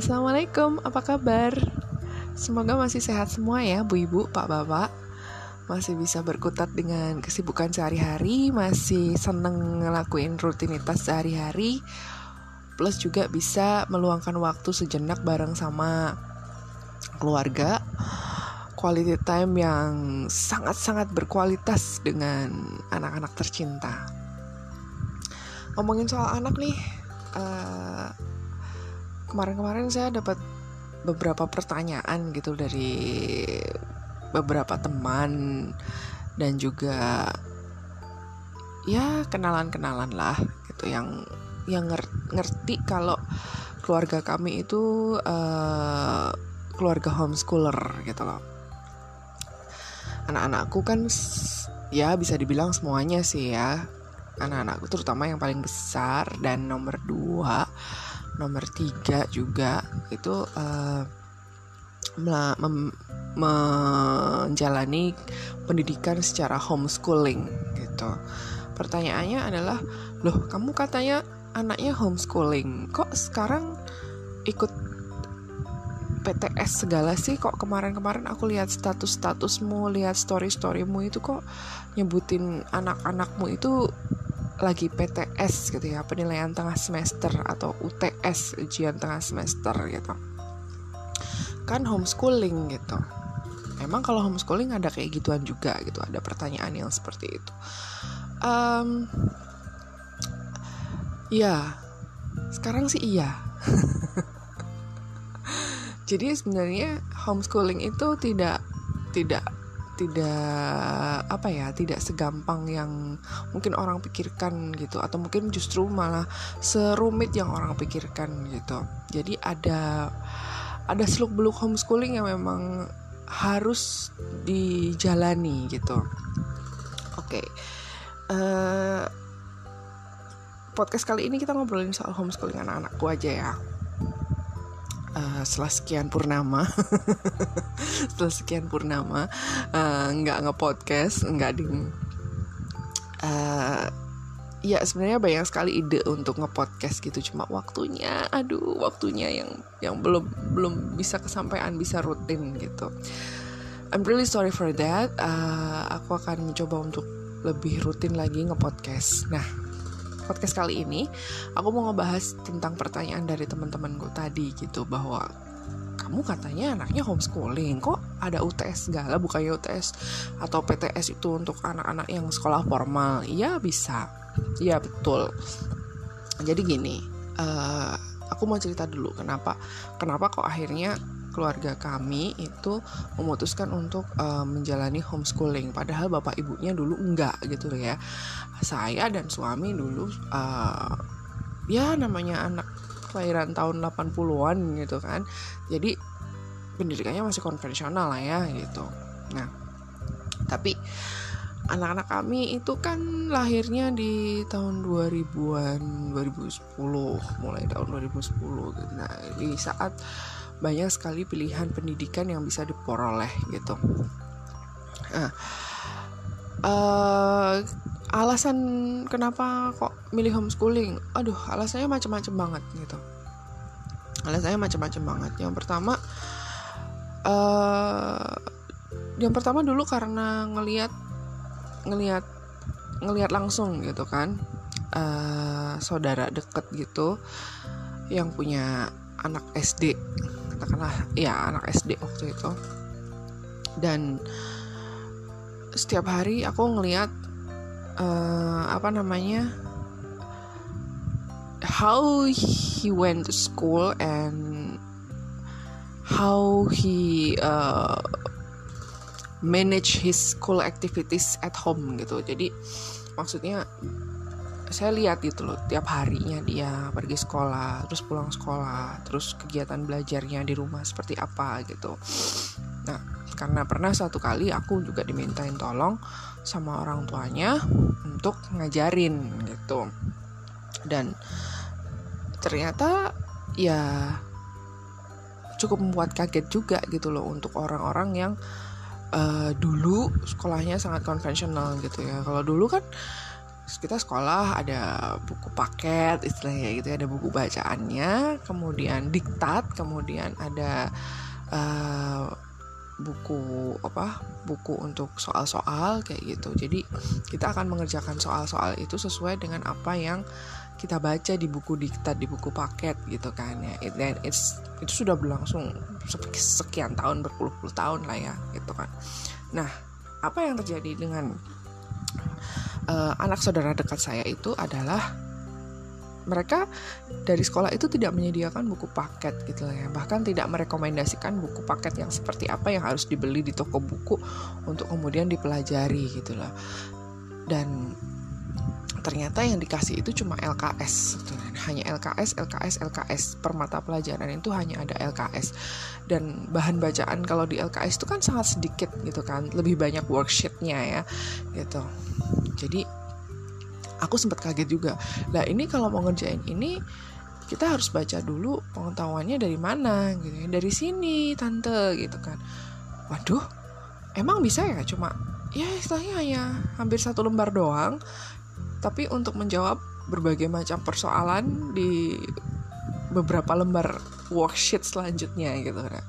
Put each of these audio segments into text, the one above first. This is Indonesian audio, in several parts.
Assalamualaikum, apa kabar? Semoga masih sehat semua ya, Bu Ibu, Pak Bapak. Masih bisa berkutat dengan kesibukan sehari-hari, masih seneng ngelakuin rutinitas sehari-hari, plus juga bisa meluangkan waktu sejenak bareng sama keluarga. Quality time yang sangat-sangat berkualitas dengan anak-anak tercinta. Ngomongin soal anak nih, uh, kemarin-kemarin saya dapat beberapa pertanyaan gitu dari beberapa teman dan juga ya kenalan-kenalan lah gitu yang yang ngerti kalau keluarga kami itu uh, keluarga homeschooler gitu loh. Anak-anakku kan ya bisa dibilang semuanya sih ya. Anak-anakku terutama yang paling besar dan nomor dua nomor tiga juga itu uh, menjalani pendidikan secara homeschooling gitu. Pertanyaannya adalah, loh kamu katanya anaknya homeschooling, kok sekarang ikut PTS segala sih kok kemarin-kemarin aku lihat status-statusmu, lihat story-storymu itu kok nyebutin anak-anakmu itu lagi PTS gitu ya penilaian tengah semester atau UTS ujian tengah semester gitu. Kan homeschooling gitu. Emang kalau homeschooling ada kayak gituan juga gitu ada pertanyaan yang seperti itu. Um, ya sekarang sih iya. Jadi sebenarnya homeschooling itu tidak tidak tidak apa ya tidak segampang yang mungkin orang pikirkan gitu. Atau mungkin justru malah serumit yang orang pikirkan gitu. Jadi ada ada seluk beluk homeschooling yang memang harus dijalani gitu. Oke. Okay. uh, eh, podcast kali ini kita ngobrolin soal homeschooling anak-anakku aja ya uh, setelah sekian purnama setelah sekian purnama uh, nggak ngepodcast nggak di uh, ya sebenarnya banyak sekali ide untuk ngepodcast gitu. Cuma waktunya aduh waktunya yang yang belum belum bisa kesampaian bisa rutin gitu. I'm really sorry for that. Uh, aku akan mencoba untuk lebih rutin lagi ngepodcast. Nah podcast kali ini aku mau ngebahas tentang pertanyaan dari teman-teman gue tadi gitu bahwa kamu katanya anaknya homeschooling kok ada UTS segala bukannya UTS atau PTS itu untuk anak-anak yang sekolah formal? Iya bisa. Iya betul. Jadi gini uh, aku mau cerita dulu kenapa kenapa kok akhirnya keluarga kami itu memutuskan untuk uh, menjalani homeschooling. Padahal bapak ibunya dulu enggak gitu ya. Saya dan suami dulu uh, ya namanya anak kelahiran tahun 80-an gitu kan. Jadi pendidikannya masih konvensional lah ya gitu. Nah tapi anak-anak kami itu kan lahirnya di tahun 2000-an 2010 mulai tahun 2010 gitu. nah di saat banyak sekali pilihan pendidikan yang bisa diperoleh gitu. Nah, uh, alasan kenapa kok milih homeschooling? Aduh, alasannya macam-macam banget gitu. Alasannya macam-macam banget. Yang pertama, uh, yang pertama dulu karena ngelihat ngelihat ngelihat langsung gitu kan uh, saudara deket gitu yang punya anak SD katakanlah ya anak SD waktu itu. Dan setiap hari aku ngelihat uh, apa namanya how he went to school and how he uh, manage his school activities at home gitu. Jadi maksudnya saya lihat gitu loh tiap harinya dia pergi sekolah terus pulang sekolah terus kegiatan belajarnya di rumah seperti apa gitu. Nah karena pernah satu kali aku juga dimintain tolong sama orang tuanya untuk ngajarin gitu. Dan ternyata ya cukup membuat kaget juga gitu loh untuk orang-orang yang uh, dulu sekolahnya sangat konvensional gitu ya. Kalau dulu kan kita sekolah ada buku paket istilahnya gitu ya, ada buku bacaannya kemudian diktat kemudian ada uh, buku apa buku untuk soal-soal kayak gitu. Jadi kita akan mengerjakan soal-soal itu sesuai dengan apa yang kita baca di buku diktat di buku paket gitu kan ya. Dan it's itu sudah berlangsung sekian tahun berpuluh-puluh tahun lah ya gitu kan. Nah apa yang terjadi dengan uh, anak saudara dekat saya itu adalah mereka dari sekolah itu tidak menyediakan buku paket gitu ya. Bahkan tidak merekomendasikan buku paket yang seperti apa yang harus dibeli di toko buku untuk kemudian dipelajari gitu loh. Dan ternyata yang dikasih itu cuma LKS hanya LKS LKS LKS per mata pelajaran itu hanya ada LKS dan bahan bacaan kalau di LKS itu kan sangat sedikit gitu kan. Lebih banyak worksheetnya ya gitu. Jadi aku sempat kaget juga. Lah ini kalau mau ngerjain ini kita harus baca dulu pengetahuannya dari mana gitu ya. Dari sini tante gitu kan. Waduh emang bisa ya? Cuma ya istilahnya hanya hampir satu lembar doang tapi untuk menjawab berbagai macam persoalan di beberapa lembar worksheet selanjutnya gitu kan.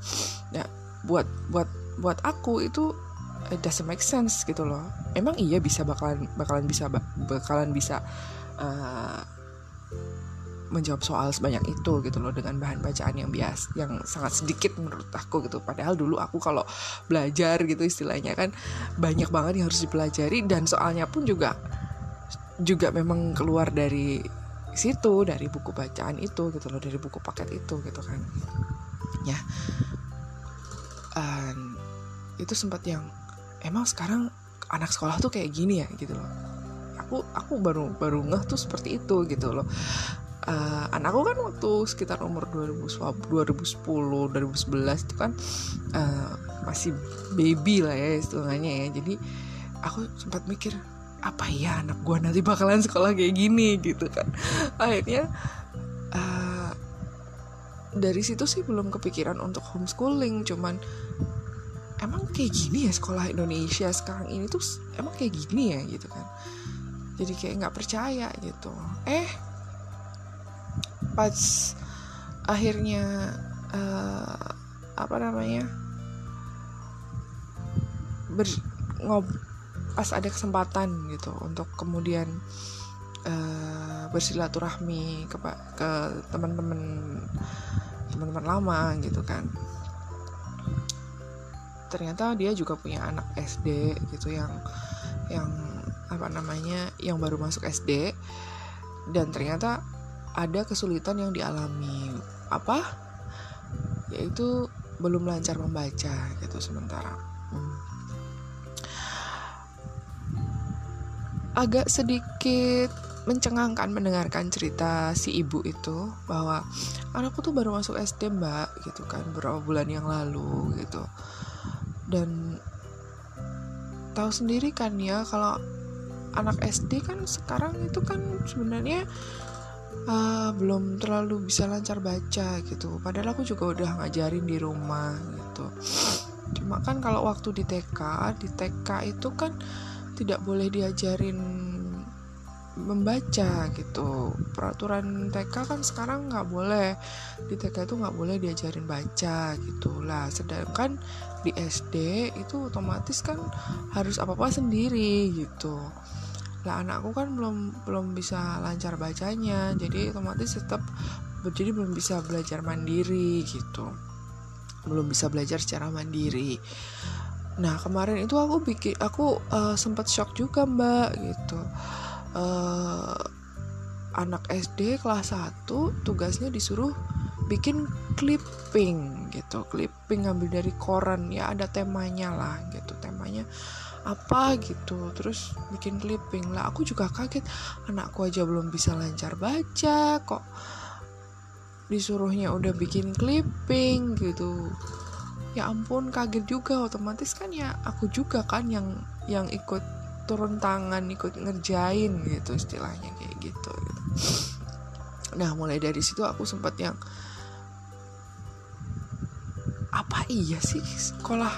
Nah buat buat buat aku itu it doesn't make sense gitu loh. Emang iya bisa bakalan bakalan bisa bakalan bisa uh, menjawab soal sebanyak itu gitu loh dengan bahan bacaan yang bias yang sangat sedikit menurut aku gitu. Padahal dulu aku kalau belajar gitu istilahnya kan banyak banget yang harus dipelajari dan soalnya pun juga juga memang keluar dari situ dari buku bacaan itu gitu loh dari buku paket itu gitu kan. Ya. Um, itu sempat yang emang sekarang anak sekolah tuh kayak gini ya? Gitu loh. Aku aku baru baru ngeh tuh seperti itu gitu loh. Uh, anakku kan waktu sekitar umur 2000, 2010 2011 itu kan uh, masih baby lah ya istilahnya ya. Jadi aku sempat mikir apa ya anak gue nanti bakalan sekolah kayak gini gitu kan. Akhirnya uh, dari situ sih belum kepikiran untuk homeschooling cuman emang kayak gini ya sekolah Indonesia sekarang ini tuh emang kayak gini ya gitu kan. Jadi kayak nggak percaya gitu. Eh pas akhirnya uh, apa namanya ber ngob pas ada kesempatan gitu untuk kemudian uh, bersilaturahmi ke ke teman-teman teman-teman lama gitu kan. Ternyata dia juga punya anak SD gitu yang yang apa namanya yang baru masuk SD dan ternyata ada kesulitan yang dialami. Apa? Yaitu belum lancar membaca gitu sementara. Hmm. Agak sedikit mencengangkan mendengarkan cerita si ibu itu bahwa anakku tuh baru masuk SD mbak gitu kan beberapa bulan yang lalu gitu. Dan tahu sendiri kan ya kalau anak SD kan sekarang itu kan sebenarnya uh, belum terlalu bisa lancar baca gitu. Padahal aku juga udah ngajarin di rumah gitu. Cuma kan kalau waktu di TK di TK itu kan tidak boleh diajarin membaca gitu. Peraturan TK kan sekarang nggak boleh. Di TK itu nggak boleh diajarin baca gitulah. Sedangkan di SD itu otomatis kan harus apa apa sendiri gitu. Lah anakku kan belum belum bisa lancar bacanya. Jadi otomatis tetap jadi belum bisa belajar mandiri gitu. Belum bisa belajar secara mandiri Nah kemarin itu aku bikin aku uh, sempat shock juga mbak gitu. Uh, anak SD kelas 1 tugasnya disuruh bikin clipping gitu. Clipping ngambil dari koran ya ada temanya lah gitu. Temanya apa gitu. Terus bikin clipping. Lah aku juga kaget. Anakku aja belum bisa lancar baca kok disuruhnya udah bikin clipping gitu ya ampun kaget juga. Otomatis kan ya aku juga kan yang yang ikut turun tangan ikut ngerjain gitu istilahnya kayak gitu, gitu. nah mulai dari situ aku sempat yang apa iya sih sekolah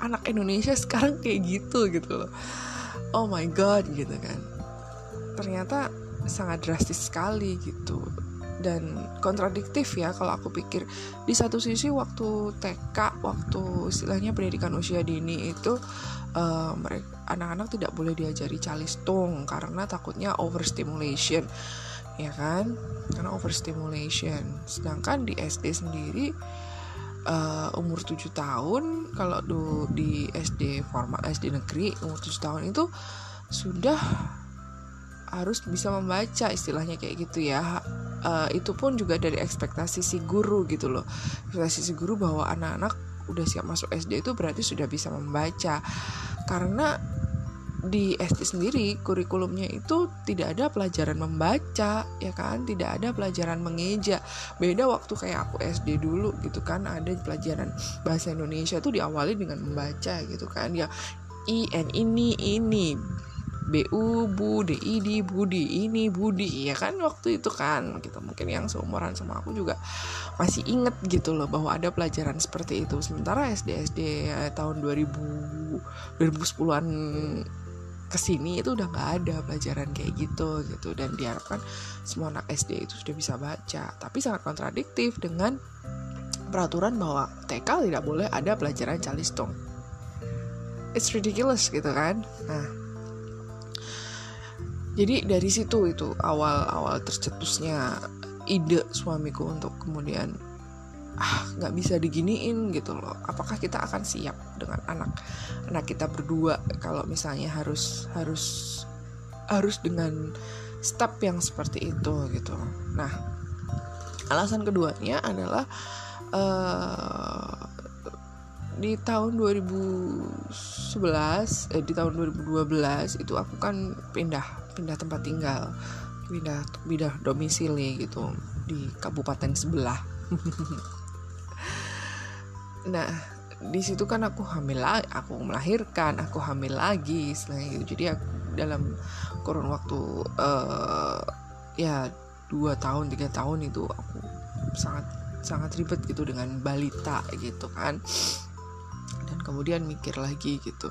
anak Indonesia sekarang kayak gitu? gitu loh. Oh my god gitu kan. Ternyata sangat drastis sekali gitu dan kontradiktif ya kalau aku pikir. Di satu sisi waktu TK waktu istilahnya pendidikan usia dini itu uh, mereka anak-anak tidak boleh diajari calistung karena takutnya overstimulation ya kan? Karena overstimulation. Sedangkan di SD sendiri uh, umur 7 tahun kalau di SD formal SD negeri umur 7 tahun itu sudah harus bisa membaca istilahnya kayak gitu ya. Uh, itu pun juga dari ekspektasi si guru gitu loh. Ekspektasi si guru bahwa anak-anak udah siap masuk SD itu berarti sudah bisa membaca. Karena di SD sendiri kurikulumnya itu tidak ada pelajaran membaca ya kan? Tidak ada pelajaran mengeja. Beda waktu kayak aku SD dulu gitu kan ada pelajaran bahasa Indonesia tuh diawali dengan membaca gitu kan. Ya i n ini ini BU Budi Idi Budi ini Budi ya kan? Waktu itu kan gitu. Mungkin yang seumuran sama aku juga masih inget gitu loh bahwa ada pelajaran seperti itu. Sementara SD SD eh, tahun 2000 2010-an ke sini itu udah nggak ada pelajaran kayak gitu gitu. Dan diharapkan semua anak SD itu sudah bisa baca. Tapi sangat kontradiktif dengan peraturan bahwa TK tidak boleh ada pelajaran calistung it's ridiculous gitu kan? Nah jadi dari situ itu awal-awal tercetusnya ide suamiku untuk kemudian ah nggak bisa diginiin gitu loh. Apakah kita akan siap dengan anak anak kita berdua kalau misalnya harus harus harus dengan step yang seperti itu gitu nah alasan keduanya adalah uh, di tahun 2011 eh di tahun 2012 itu aku kan pindah pindah tempat tinggal pindah pindah domisili gitu di kabupaten sebelah. Nah di situ kan aku hamil lagi aku melahirkan aku hamil lagi selain itu jadi aku dalam kurun waktu uh, ya dua tahun tiga tahun itu aku sangat sangat ribet gitu dengan balita gitu kan kemudian mikir lagi gitu.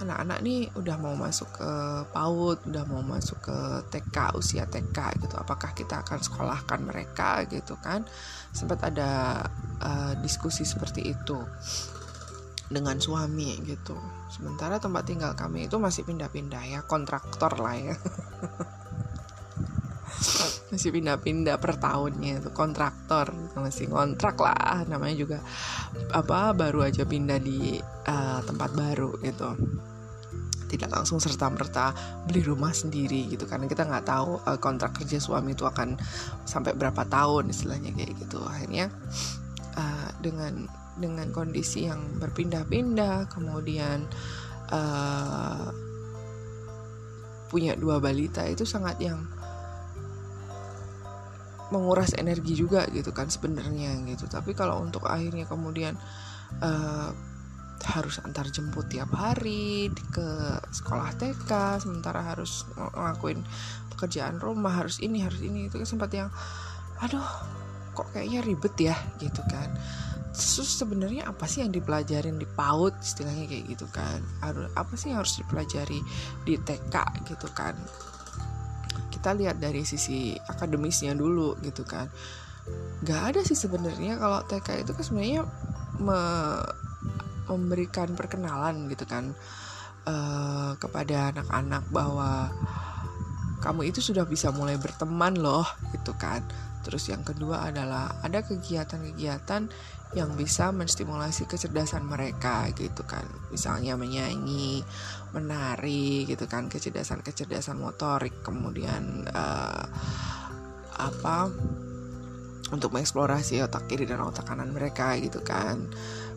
Anak-anak nih udah mau masuk ke PAUD udah mau masuk ke TK usia TK gitu. Apakah kita akan sekolahkan mereka gitu kan? Sempat ada uh, diskusi seperti itu dengan suami gitu. Sementara tempat tinggal kami itu masih pindah-pindah ya kontraktor lah ya masih pindah-pindah per tahunnya itu kontraktor masih kontrak lah namanya juga apa baru aja pindah di uh, tempat baru gitu. Tidak langsung serta merta beli rumah sendiri gitu karena kita nggak tahu uh, kontrak kerja suami itu akan sampai berapa tahun istilahnya kayak gitu. Akhirnya uh, dengan dengan kondisi yang berpindah-pindah kemudian uh, punya dua balita itu sangat yang menguras energi juga gitu kan sebenarnya gitu. Tapi kalau untuk akhirnya kemudian uh, harus antar jemput tiap hari ke sekolah TK sementara harus ngelakuin pekerjaan rumah harus ini harus ini itu kan sempat yang aduh kok kayaknya ribet ya gitu kan. Terus sebenarnya apa sih yang dipelajarin di PAUD istilahnya kayak gitu kan. Apa sih yang harus dipelajari di TK gitu kan kita lihat dari sisi akademisnya dulu gitu kan. Nggak ada sih sebenarnya kalau TK itu kan sebenarnya me memberikan perkenalan gitu kan uh, kepada anak-anak bahwa kamu itu sudah bisa mulai berteman loh gitu kan. Terus yang kedua adalah ada kegiatan-kegiatan yang bisa menstimulasi kecerdasan mereka gitu kan. Misalnya menyanyi menari gitu kan kecerdasan-kecerdasan motorik kemudian uh, apa untuk mengeksplorasi otak kiri dan otak kanan mereka gitu kan.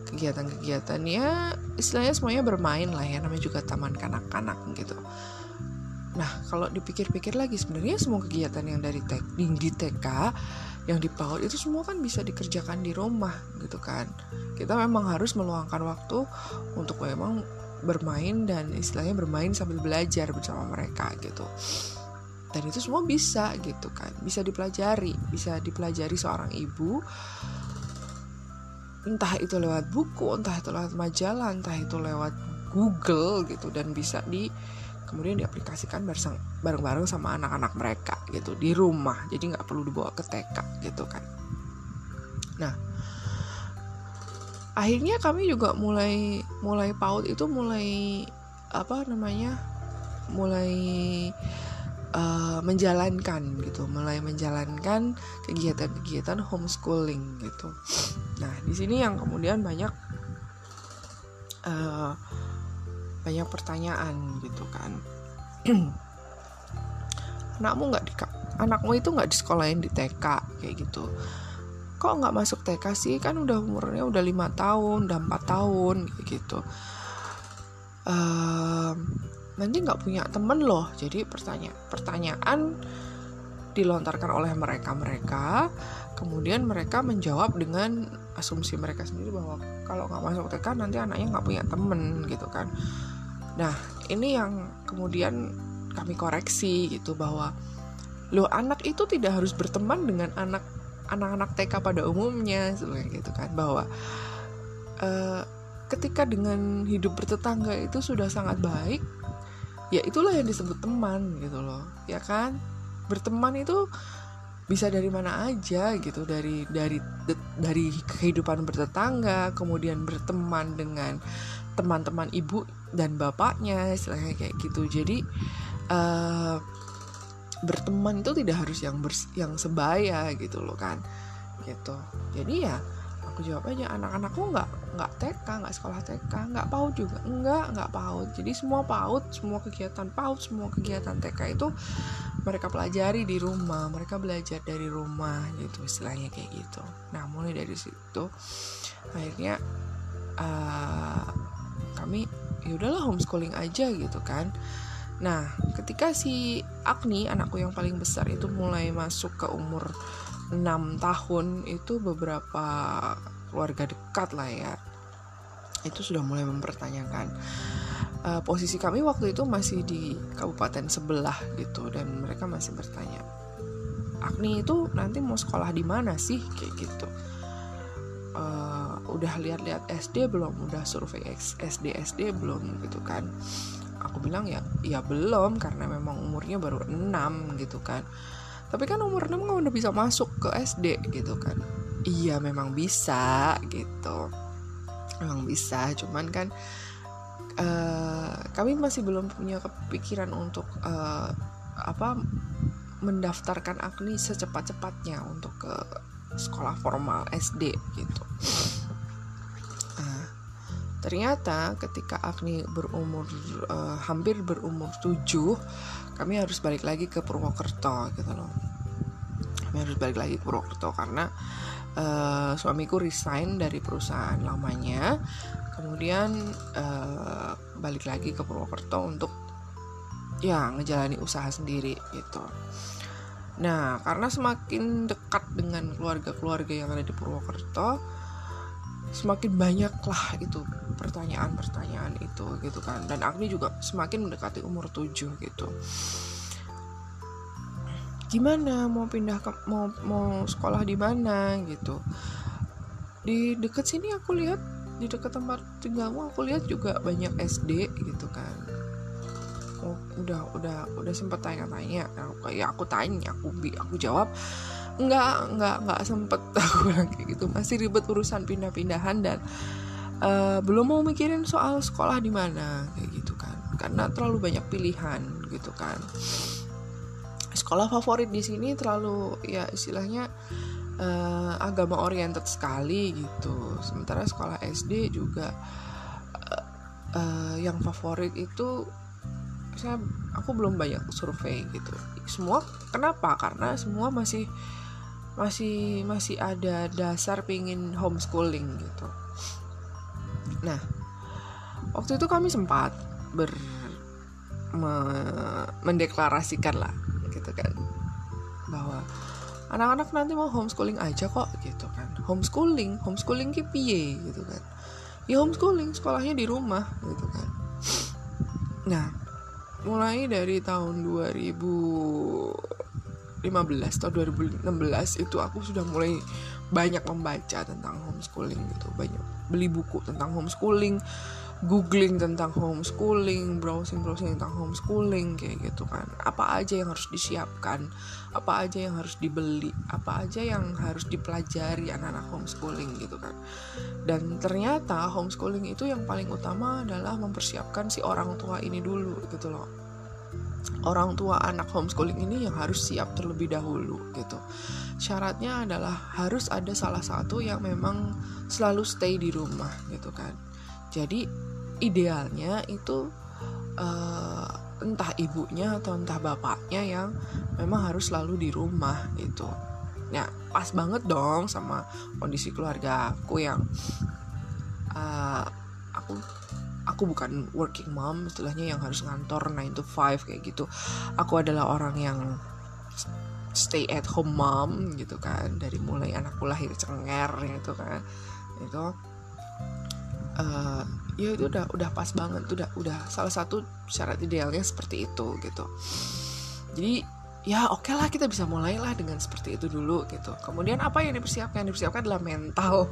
Kegiatan-kegiatannya istilahnya semuanya bermain lah ya namanya juga taman kanak-kanak gitu. Nah kalau dipikir-pikir lagi sebenarnya semua kegiatan yang dari tek, di TK yang di PAUD itu semua kan bisa dikerjakan di rumah gitu kan. Kita memang harus meluangkan waktu untuk memang bermain dan istilahnya bermain sambil belajar bersama mereka gitu. Dan itu semua bisa gitu kan. Bisa dipelajari bisa dipelajari seorang ibu. Entah itu lewat buku entah itu lewat majalah entah itu lewat Google gitu dan bisa di kemudian diaplikasikan bareng-bareng sama anak-anak mereka gitu di rumah. Jadi nggak perlu dibawa ke TK gitu kan. Nah akhirnya kami juga mulai mulai PAUD itu mulai apa namanya mulai uh, menjalankan gitu, mulai menjalankan kegiatan-kegiatan homeschooling gitu. Nah di sini yang kemudian banyak uh, banyak pertanyaan gitu kan. anakmu nggak di anakmu itu nggak di sekolahin di TK kayak gitu. Kok nggak masuk TK sih? Kan udah umurnya udah lima tahun udah empat tahun kayak gitu. Um, nanti nggak punya temen loh. Jadi pertanyaan pertanyaan dilontarkan oleh mereka mereka kemudian mereka menjawab dengan asumsi mereka sendiri bahwa kalau nggak masuk TK nanti anaknya nggak punya temen gitu kan. Nah ini yang kemudian kami koreksi gitu bahwa lo anak itu tidak harus berteman dengan anak anak-anak TK pada umumnya sebenarnya gitu kan. Bahwa uh, ketika dengan hidup bertetangga itu sudah sangat baik ya itulah yang disebut teman gitu loh. Ya kan? Berteman itu bisa dari mana aja gitu dari dari dari kehidupan bertetangga kemudian berteman dengan teman-teman ibu dan bapaknya istilahnya kayak gitu. Jadi uh, berteman itu tidak harus yang bers yang sebaya gitu loh kan gitu. Jadi ya aku jawab aja anak-anakku nggak nggak TK nggak sekolah TK nggak PAUD juga. Nggak nggak PAUD. Jadi semua PAUD semua kegiatan PAUD semua kegiatan TK itu mereka pelajari di rumah mereka belajar dari rumah gitu istilahnya kayak gitu. Nah mulai dari situ akhirnya uh, kami ya udahlah homeschooling aja gitu kan. Nah ketika si Agni anakku yang paling besar itu mulai masuk ke umur 6 tahun itu beberapa keluarga dekat lah ya. Itu sudah mulai mempertanyakan uh, posisi kami waktu itu masih di kabupaten sebelah gitu dan mereka masih bertanya Agni itu nanti mau sekolah di mana sih? Kayak gitu. Uh, udah lihat-lihat SD belum? Udah survei SD SD belum gitu kan? Aku bilang ya ya belum karena memang umurnya baru 6 gitu kan. Tapi kan umur 6 kan udah bisa masuk ke SD gitu kan iya memang bisa gitu. Memang bisa cuman kan uh, kami masih belum punya kepikiran untuk uh, apa mendaftarkan Agni secepat-cepatnya untuk ke sekolah formal SD gitu. Uh, ternyata ketika Agni berumur uh, hampir berumur 7 kami harus balik lagi ke Purwokerto gitu loh. Kami harus balik lagi ke Purwokerto karena uh, suamiku resign dari perusahaan lamanya. Kemudian uh, balik lagi ke Purwokerto untuk ya ngejalani usaha sendiri gitu. Nah karena semakin dekat dengan keluarga-keluarga yang ada di Purwokerto semakin banyak lah itu pertanyaan-pertanyaan itu gitu kan. Dan Agni juga semakin mendekati umur 7 gitu gimana mau pindah ke mau mau sekolah di mana gitu. Di dekat sini aku lihat di dekat tempat tinggalmu aku lihat juga banyak SD gitu kan. Oh, udah udah udah sempat tanya-tanya. Ya aku tanya aku aku jawab nggak nggak nggak sempet. Aku bilang kayak gitu. Masih ribet urusan pindah-pindahan dan uh, belum mau mikirin soal sekolah di mana kayak gitu kan. Karena terlalu banyak pilihan gitu kan sekolah favorit di sini terlalu ya istilahnya uh, agama oriented sekali gitu. Sementara sekolah SD juga uh, uh, yang favorit itu saya aku belum banyak survei gitu. Semua kenapa? Karena semua masih masih masih ada dasar pingin homeschooling gitu. Nah waktu itu kami sempat ber me, mendeklarasikan lah gitu kan. Bahwa anak-anak nanti mau homeschooling aja kok gitu kan. Homeschooling homeschooling ki piye gitu kan. Ya homeschooling sekolahnya di rumah gitu kan. Nah mulai dari tahun 2000 2015 atau 2016 itu aku sudah mulai banyak membaca tentang homeschooling gitu. Banyak beli buku tentang homeschooling googling tentang homeschooling, browsing-browsing tentang homeschooling kayak gitu kan. Apa aja yang harus disiapkan, apa aja yang harus dibeli, apa aja yang harus dipelajari anak-anak homeschooling gitu kan. Dan ternyata homeschooling itu yang paling utama adalah mempersiapkan si orang tua ini dulu gitu loh. Orang tua anak homeschooling ini yang harus siap terlebih dahulu gitu. Syaratnya adalah harus ada salah satu yang memang selalu stay di rumah gitu kan. Jadi idealnya itu uh, entah ibunya atau entah bapaknya yang memang harus selalu di rumah gitu. Nah, pas banget dong sama kondisi keluarga aku yang uh, aku aku bukan working mom istilahnya yang harus ngantor 9 to 5 kayak gitu. Aku adalah orang yang stay at home mom gitu kan dari mulai anakku lahir cenger gitu kan itu uh, ya itu udah udah pas banget udah udah salah satu syarat idealnya seperti itu gitu. Jadi ya oke okay lah kita bisa mulailah dengan seperti itu dulu gitu. Kemudian apa yang dipersiapkan? Yang dipersiapkan adalah mental.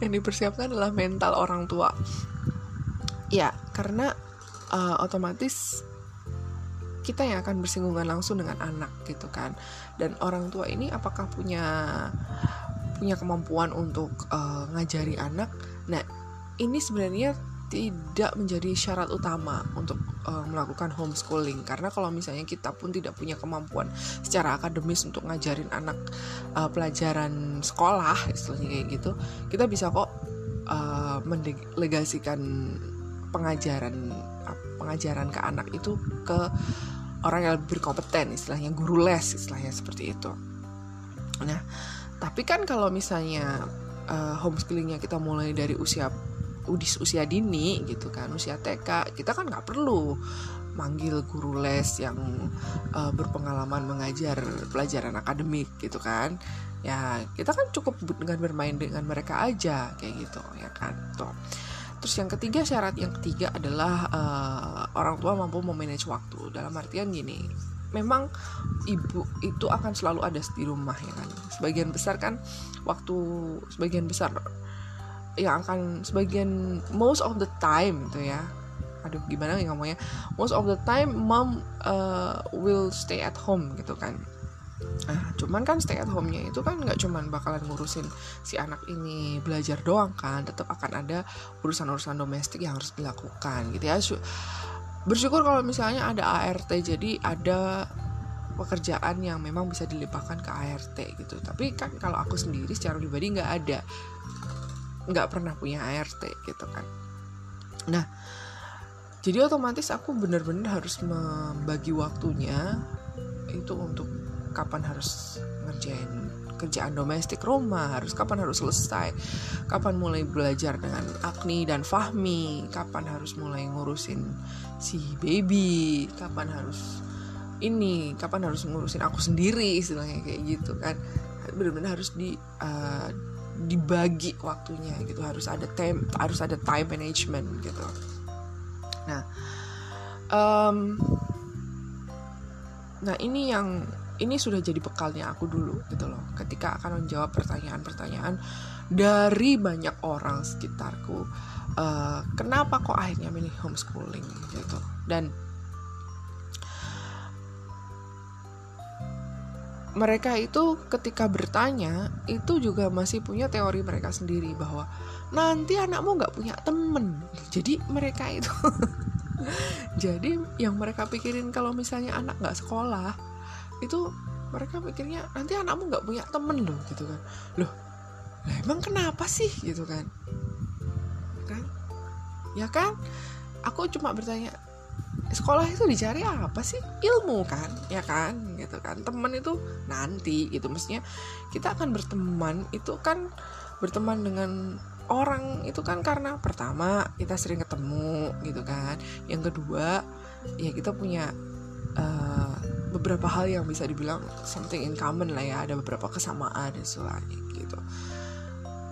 Yang dipersiapkan adalah mental orang tua. Ya karena uh, otomatis kita yang akan bersinggungan langsung dengan anak gitu kan. Dan orang tua ini apakah punya punya kemampuan untuk uh, ngajari anak. Nah, ini sebenarnya tidak menjadi syarat utama untuk uh, melakukan homeschooling karena kalau misalnya kita pun tidak punya kemampuan secara akademis untuk ngajarin anak uh, pelajaran sekolah istilahnya kayak gitu kita bisa kok uh, mendelegasikan pengajaran pengajaran ke anak itu ke orang yang lebih berkompeten istilahnya guru les istilahnya seperti itu nah tapi kan kalau misalnya uh, homeschoolingnya kita mulai dari usia udis usia dini gitu kan usia TK kita kan nggak perlu manggil guru les yang uh, berpengalaman mengajar pelajaran akademik gitu kan. Ya kita kan cukup dengan bermain dengan mereka aja kayak gitu ya kan tuh terus yang ketiga syarat yang ketiga adalah uh, orang tua mampu memanage waktu. Dalam artian gini memang ibu itu akan selalu ada di rumah ya kan? Sebagian besar kan waktu sebagian besar yang akan sebagian most of the time gitu ya. Aduh gimana nih ngomongnya? Most of the time mom uh, will stay at home gitu kan. Nah, cuman kan stay at home-nya itu kan nggak cuman bakalan ngurusin si anak ini belajar doang kan, tetap akan ada urusan-urusan domestik yang harus dilakukan gitu ya bersyukur kalau misalnya ada ART jadi ada pekerjaan yang memang bisa dilimpahkan ke ART gitu. Tapi kan kalau aku sendiri secara pribadi nggak ada nggak pernah punya ART gitu kan. Nah jadi otomatis aku benar-benar harus membagi waktunya itu untuk kapan harus ngerjain kerjaan domestik rumah harus kapan harus selesai? Kapan mulai belajar dengan Agni dan Fahmi? Kapan harus mulai ngurusin si baby? Kapan harus ini? Kapan harus ngurusin aku sendiri? Istilahnya kayak gitu kan. Benar-benar harus di uh, dibagi waktunya gitu. Harus ada time harus ada time management gitu. Nah um, nah ini yang ini sudah jadi bekalnya aku dulu gitu loh. Ketika akan menjawab pertanyaan-pertanyaan dari banyak orang sekitarku uh, kenapa kok akhirnya milih homeschooling gitu. Dan mereka itu ketika bertanya itu juga masih punya teori mereka sendiri bahwa nanti anakmu nggak punya temen. Jadi mereka itu jadi yang mereka pikirin kalau misalnya anak nggak sekolah itu mereka pikirnya nanti anakmu nggak punya temen loh gitu kan. Loh lah emang kenapa sih? Gitu kan. Kan? Ya kan? Aku cuma bertanya sekolah itu dicari apa sih? Ilmu kan? Ya kan? Gitu kan. Teman itu nanti gitu. Maksudnya kita akan berteman itu kan berteman dengan orang itu kan karena pertama kita sering ketemu gitu kan. Yang kedua ya kita punya uh, beberapa hal yang bisa dibilang something in common lah ya. Ada beberapa kesamaan dan sebagainya gitu.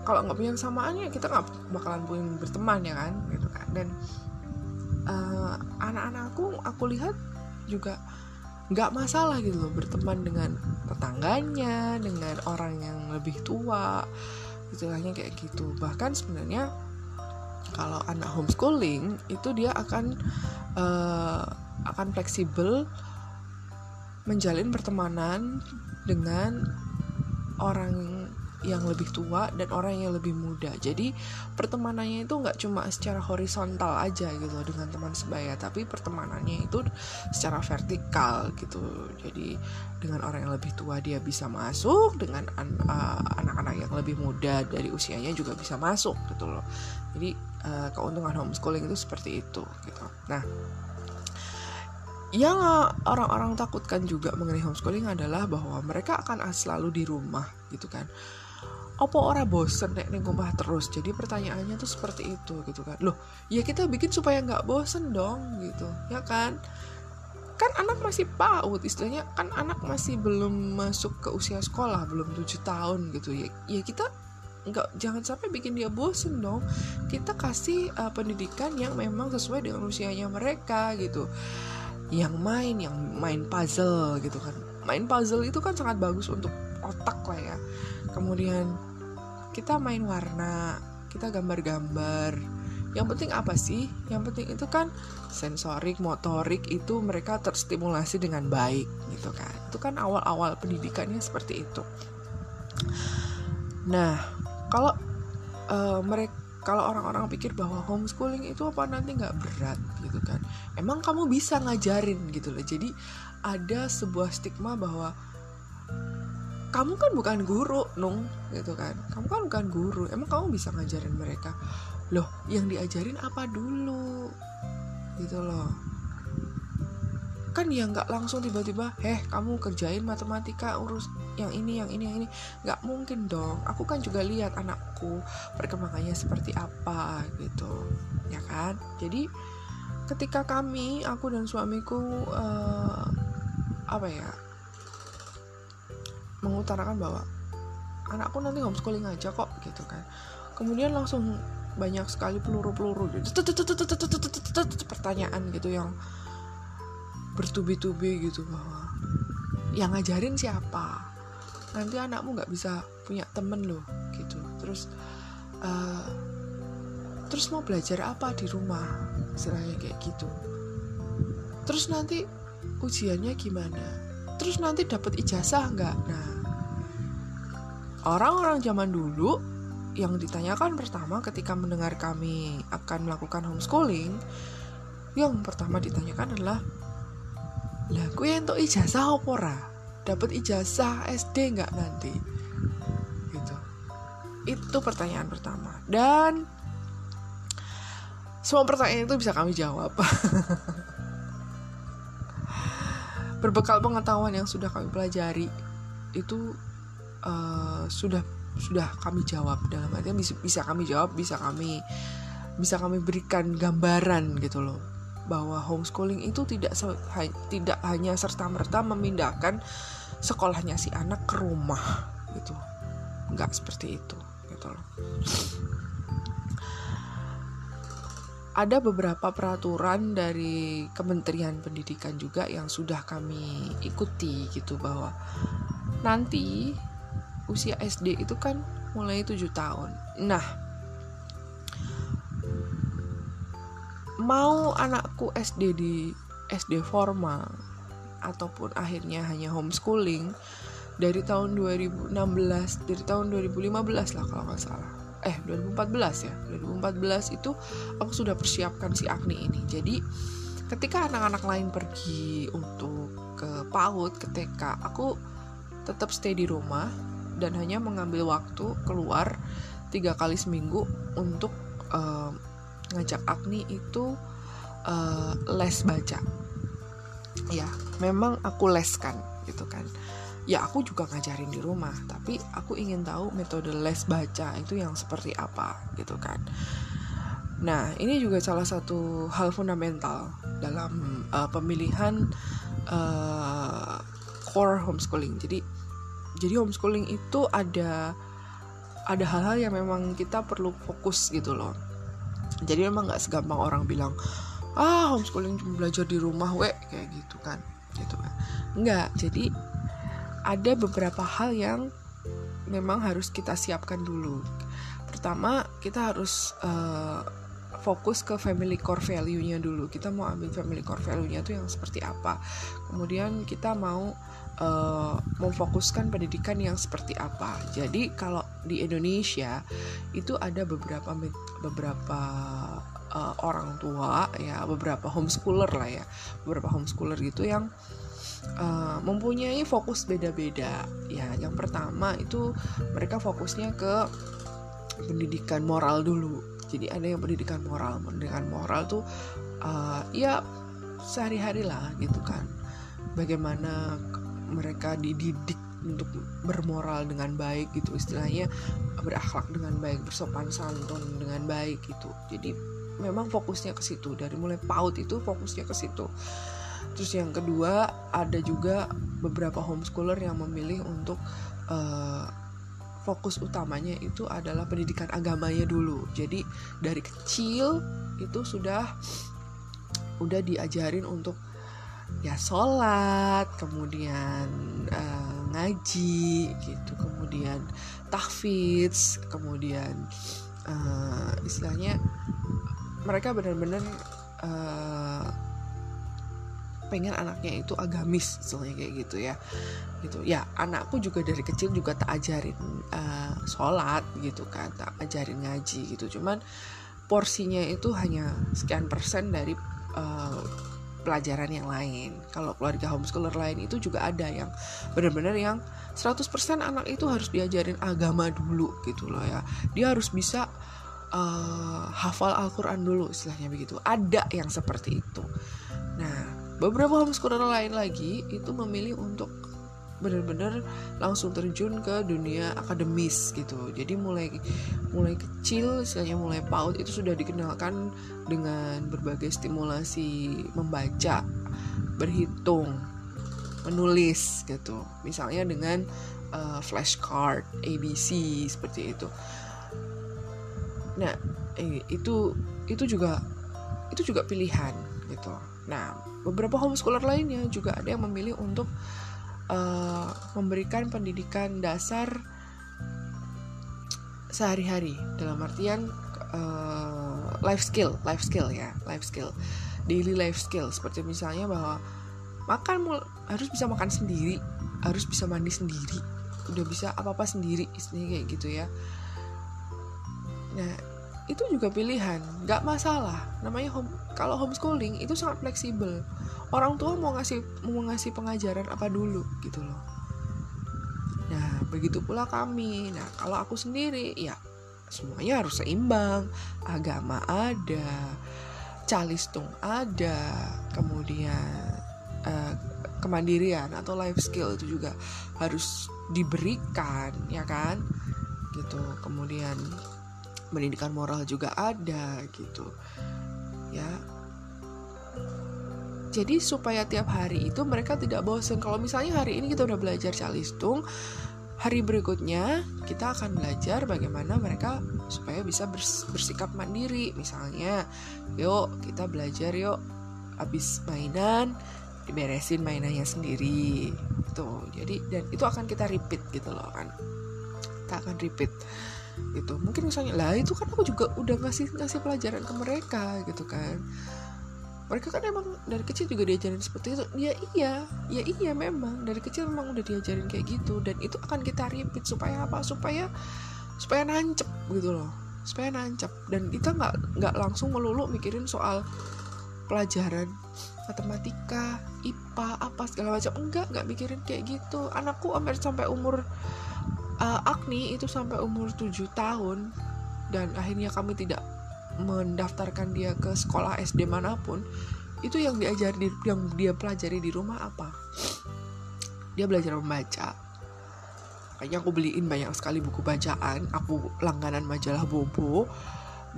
Kalau nggak punya kesamaan ya kita nggak bakalan punya berteman ya kan gitu kan. Dan uh, anak-anak aku aku lihat juga nggak masalah gitu loh berteman dengan tetangganya dengan orang yang lebih tua hanya kayak gitu. Bahkan sebenarnya kalau anak homeschooling itu dia akan uh, akan fleksibel menjalin pertemanan dengan orang yang lebih tua dan orang yang lebih muda. Jadi pertemanannya itu nggak cuma secara horizontal aja gitu dengan teman sebaya tapi pertemanannya itu secara vertikal gitu. Jadi dengan orang yang lebih tua dia bisa masuk dengan uh, anak-anak yang lebih muda dari usianya juga bisa masuk gitu loh. Jadi uh, keuntungan homeschooling itu seperti itu gitu. Nah yang orang-orang takutkan juga mengenai homeschooling adalah bahwa mereka akan selalu di rumah gitu kan. Apa orang bosen nek nih rumah terus? Jadi pertanyaannya tuh seperti itu gitu kan. Loh ya kita bikin supaya nggak bosen dong gitu ya kan? Kan anak masih PAUD istilahnya kan anak masih belum masuk ke usia sekolah belum tujuh tahun gitu. Ya ya kita nggak jangan sampai bikin dia bosen dong. Kita kasih uh, pendidikan yang memang sesuai dengan usianya mereka gitu yang main yang main puzzle gitu kan. Main puzzle itu kan sangat bagus untuk otak lah ya. Kemudian kita main warna kita gambar-gambar. Yang penting apa sih? Yang penting itu kan sensorik motorik itu mereka terstimulasi dengan baik gitu kan. Itu kan awal-awal pendidikannya seperti itu. Nah kalau uh, mereka kalau orang-orang pikir bahwa homeschooling itu apa nanti nggak berat gitu kan. Emang kamu bisa ngajarin gitu loh. Jadi ada sebuah stigma bahwa kamu kan bukan guru nung gitu kan. Kamu kan bukan guru. Emang kamu bisa ngajarin mereka? Loh yang diajarin apa dulu? Gitu loh kan ya nggak langsung tiba-tiba heh kamu kerjain matematika urus yang ini yang ini yang ini nggak mungkin dong aku kan juga lihat anakku perkembangannya seperti apa gitu ya kan jadi ketika kami aku dan suamiku uh, apa ya mengutarakan bahwa anakku nanti homeschooling aja kok gitu kan kemudian langsung banyak sekali peluru-peluru pertanyaan gitu yang bertubi-tubi gitu bahwa yang ngajarin siapa? Nanti anakmu nggak bisa punya temen loh gitu. Terus uh, terus mau belajar apa di rumah? Istilahnya kayak gitu. Terus nanti ujiannya gimana? Terus nanti dapat ijazah nggak? Nah orang-orang zaman dulu yang ditanyakan pertama ketika mendengar kami akan melakukan homeschooling yang pertama ditanyakan adalah lah gue untuk ijazah opora dapat ijazah SD nggak nanti? Gitu. Itu pertanyaan pertama. Dan semua pertanyaan itu bisa kami jawab. Berbekal pengetahuan yang sudah kami pelajari itu uh, sudah sudah kami jawab. Dalam artinya bisa bisa kami jawab bisa kami bisa kami berikan gambaran gitu loh bahwa homeschooling itu tidak tidak hanya serta merta memindahkan sekolahnya si anak ke rumah gitu nggak seperti itu gitu loh ada beberapa peraturan dari Kementerian Pendidikan juga yang sudah kami ikuti gitu bahwa nanti usia SD itu kan mulai 7 tahun. Nah, mau anakku SD di SD formal ataupun akhirnya hanya homeschooling dari tahun 2016 dari tahun 2015 lah kalau nggak salah. Eh 2014 ya. 2014 itu aku sudah persiapkan si Agni ini. Jadi ketika anak-anak lain pergi untuk ke PAUD ke TK aku tetap stay di rumah dan hanya mengambil waktu keluar tiga kali seminggu untuk uh, ngajak Agni itu uh, les baca. Ya memang aku leskan gitu kan. Ya aku juga ngajarin di rumah tapi aku ingin tahu metode les baca itu yang seperti apa gitu kan. Nah ini juga salah satu hal fundamental dalam uh, pemilihan uh, core homeschooling. Jadi jadi homeschooling itu ada ada hal-hal yang memang kita perlu fokus gitu loh jadi memang nggak segampang orang bilang ah homeschooling cuma belajar di rumah we kayak gitu kan gitu kan nggak jadi ada beberapa hal yang memang harus kita siapkan dulu pertama kita harus uh, fokus ke family core value-nya dulu. Kita mau ambil family core value-nya tuh yang seperti apa. Kemudian kita mau uh, memfokuskan pendidikan yang seperti apa. Jadi kalau di Indonesia itu ada beberapa beberapa uh, orang tua ya, beberapa homeschooler lah ya, beberapa homeschooler gitu yang uh, mempunyai fokus beda-beda. Ya, yang pertama itu mereka fokusnya ke pendidikan moral dulu jadi ada yang pendidikan moral pendidikan moral tuh uh, ya sehari-hari lah gitu kan bagaimana mereka dididik untuk bermoral dengan baik gitu. Istilahnya berakhlak dengan baik bersopan santun dengan baik gitu. Jadi memang fokusnya ke situ. Dari mulai PAUD itu fokusnya ke situ. Terus yang kedua ada juga beberapa homeschooler yang memilih untuk uh, fokus utamanya itu adalah pendidikan agamanya dulu. Jadi dari kecil itu sudah udah diajarin untuk ya sholat, kemudian uh, ngaji gitu, kemudian tahfidz, kemudian uh, istilahnya mereka benar-benar uh, pengen anaknya itu agamis misalnya kayak gitu ya. Gitu. Ya anakku juga dari kecil juga tak ajarin uh, sholat gitu kan. Tak ajarin ngaji gitu. Cuman porsinya itu hanya sekian persen dari uh, pelajaran yang lain. Kalau keluarga homeschooler lain itu juga ada yang benar-benar yang 100% anak itu harus diajarin agama dulu gitu loh ya. Dia harus bisa uh, hafal Al-Quran dulu istilahnya begitu. Ada yang seperti itu. Nah beberapa homeschooler lain lagi itu memilih untuk benar-benar langsung terjun ke dunia akademis gitu. Jadi mulai mulai kecil istilahnya mulai PAUD itu sudah dikenalkan dengan berbagai stimulasi membaca berhitung menulis gitu. Misalnya dengan uh, flashcard ABC seperti itu. Nah eh, itu itu juga itu juga pilihan gitu. Nah beberapa homeschooler lainnya juga ada yang memilih untuk uh, memberikan pendidikan dasar sehari-hari. Dalam artian uh, life skill, life skill ya, life skill, daily life skill. Seperti misalnya bahwa makan harus bisa makan sendiri, harus bisa mandi sendiri, udah bisa apa-apa sendiri, istilahnya kayak gitu ya. Nah, itu juga pilihan. Nggak masalah. Namanya home kalau homeschooling itu sangat fleksibel. Orang tua mau ngasih mau ngasih pengajaran apa dulu gitu loh. Nah begitu pula kami. Nah kalau aku sendiri ya semuanya harus seimbang. Agama ada calistung ada kemudian uh, kemandirian atau life skill itu juga harus diberikan ya kan? Gitu. Kemudian pendidikan moral juga ada gitu ya. Jadi supaya tiap hari itu mereka tidak bosan kalau misalnya hari ini kita udah belajar calistung hari berikutnya kita akan belajar bagaimana mereka supaya bisa bersikap mandiri. Misalnya yuk kita belajar yuk habis mainan diberesin mainannya sendiri. Tuh jadi dan itu akan kita repeat gitu loh kan. Kita akan repeat gitu. Mungkin misalnya lah itu kan aku juga udah ngasih ngasih pelajaran ke mereka gitu kan. Mereka kan emang dari kecil juga diajarin seperti itu. Ya iya ya iya memang. Dari kecil memang udah diajarin kayak gitu. Dan itu akan kita repeat supaya apa? Supaya supaya nancep gitu loh. Supaya nancep. Dan kita nggak nggak langsung melulu mikirin soal pelajaran matematika, IPA, apa segala macam. Enggak nggak mikirin kayak gitu. Anakku hampir sampai umur uh, Agni itu sampai umur 7 tahun dan akhirnya kami tidak mendaftarkan dia ke sekolah SD mana pun itu yang diajari yang dia pelajari di rumah apa? Dia belajar membaca. Kayaknya aku beliin banyak sekali buku bacaan aku langganan majalah Bobo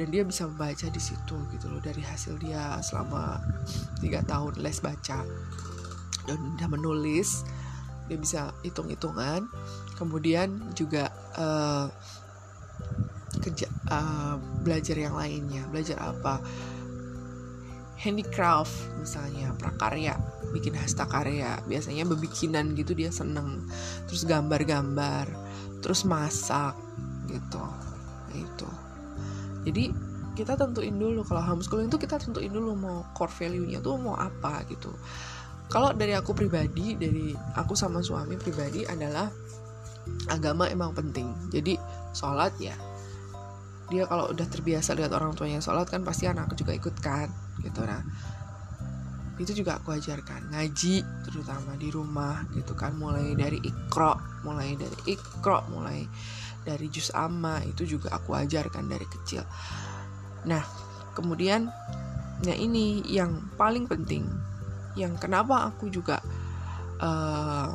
dan dia bisa membaca di situ gitu loh dari hasil dia selama tiga tahun les baca. Dan dia menulis dia bisa hitung-hitungan kemudian juga uh, kerja uh, belajar yang lainnya. Belajar apa? Handicraft misalnya prakarya. Bikin hasta karya. Biasanya bebikinan gitu dia seneng. Terus gambar-gambar. Terus masak gitu. Itu. Jadi kita tentuin dulu. Kalau homeschooling itu kita tentuin dulu mau core value-nya tuh mau apa gitu. Kalau dari aku pribadi dari aku sama suami pribadi adalah agama emang penting. Jadi sholat ya dia kalau udah terbiasa lihat orang tuanya sholat kan pasti anak juga ikut kan gitu. Nah itu juga aku ajarkan. Ngaji terutama di rumah gitu kan. Mulai dari ikro mulai dari ikro mulai dari jus amma itu juga aku ajarkan dari kecil. Nah kemudian nah ini yang paling penting. Yang kenapa aku juga uh,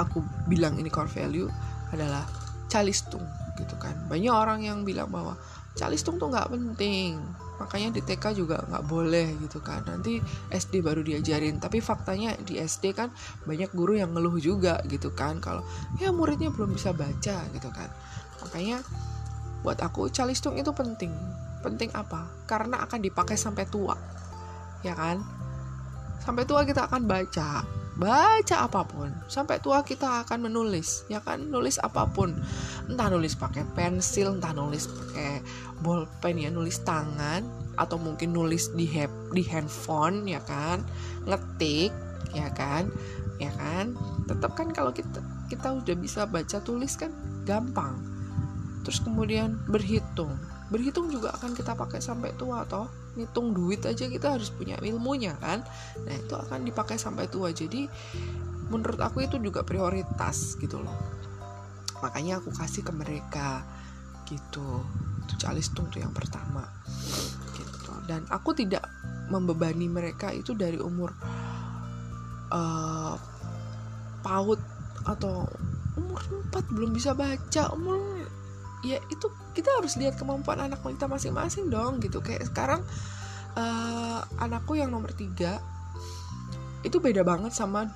aku bilang ini core value adalah calistung gitu kan. Banyak orang yang bilang bahwa calistung tuh nggak penting makanya di TK juga nggak boleh gitu kan. Nanti SD baru diajarin tapi faktanya di SD kan banyak guru yang ngeluh juga gitu kan kalau ya muridnya belum bisa baca gitu kan. Makanya buat aku calistung itu penting. Penting apa? Karena akan dipakai sampai tua ya kan? Sampai tua kita akan baca baca apa pun sampai tua kita akan menulis ya kan? Nulis apa pun. Entah nulis pakai pensil entah nulis pakai bolpen ya nulis tangan atau mungkin nulis di hap, di handphone ya kan? Ngetik ya kan? Ya kan? Tetap kan kalau kita kita udah bisa baca tulis kan gampang. Terus kemudian berhitung berhitung juga akan kita pakai sampai tua toh. Ngitung duit aja kita harus punya ilmunya kan? Nah itu akan dipakai sampai tua. Jadi menurut aku itu juga prioritas gitu loh. Makanya aku kasih ke mereka gitu. Itu calistung tuh yang pertama gitu. Dan aku tidak membebani mereka itu dari umur uh, PAUD atau umur 4 belum bisa baca. Umur ya itu kita harus lihat kemampuan anak kita masing-masing dong gitu. Kayak sekarang uh, anakku yang nomor tiga itu beda banget sama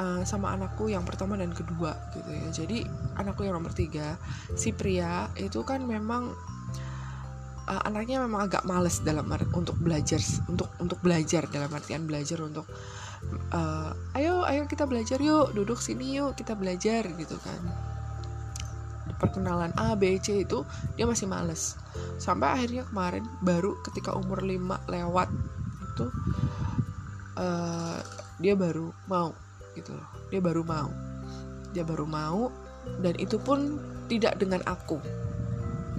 uh, sama anakku yang pertama dan kedua gitu ya. Jadi anakku yang nomor tiga si pria itu kan memang uh, anaknya memang agak males dalam untuk belajar untuk untuk belajar dalam artian belajar untuk uh, ayo ayo kita belajar yuk duduk sini yuk kita belajar gitu kan perkenalan A, B, C itu dia masih males. Sampai akhirnya kemarin baru ketika umur 5 lewat itu uh, dia baru mau gitu loh. Dia baru mau. Dia baru mau dan itu pun tidak dengan aku.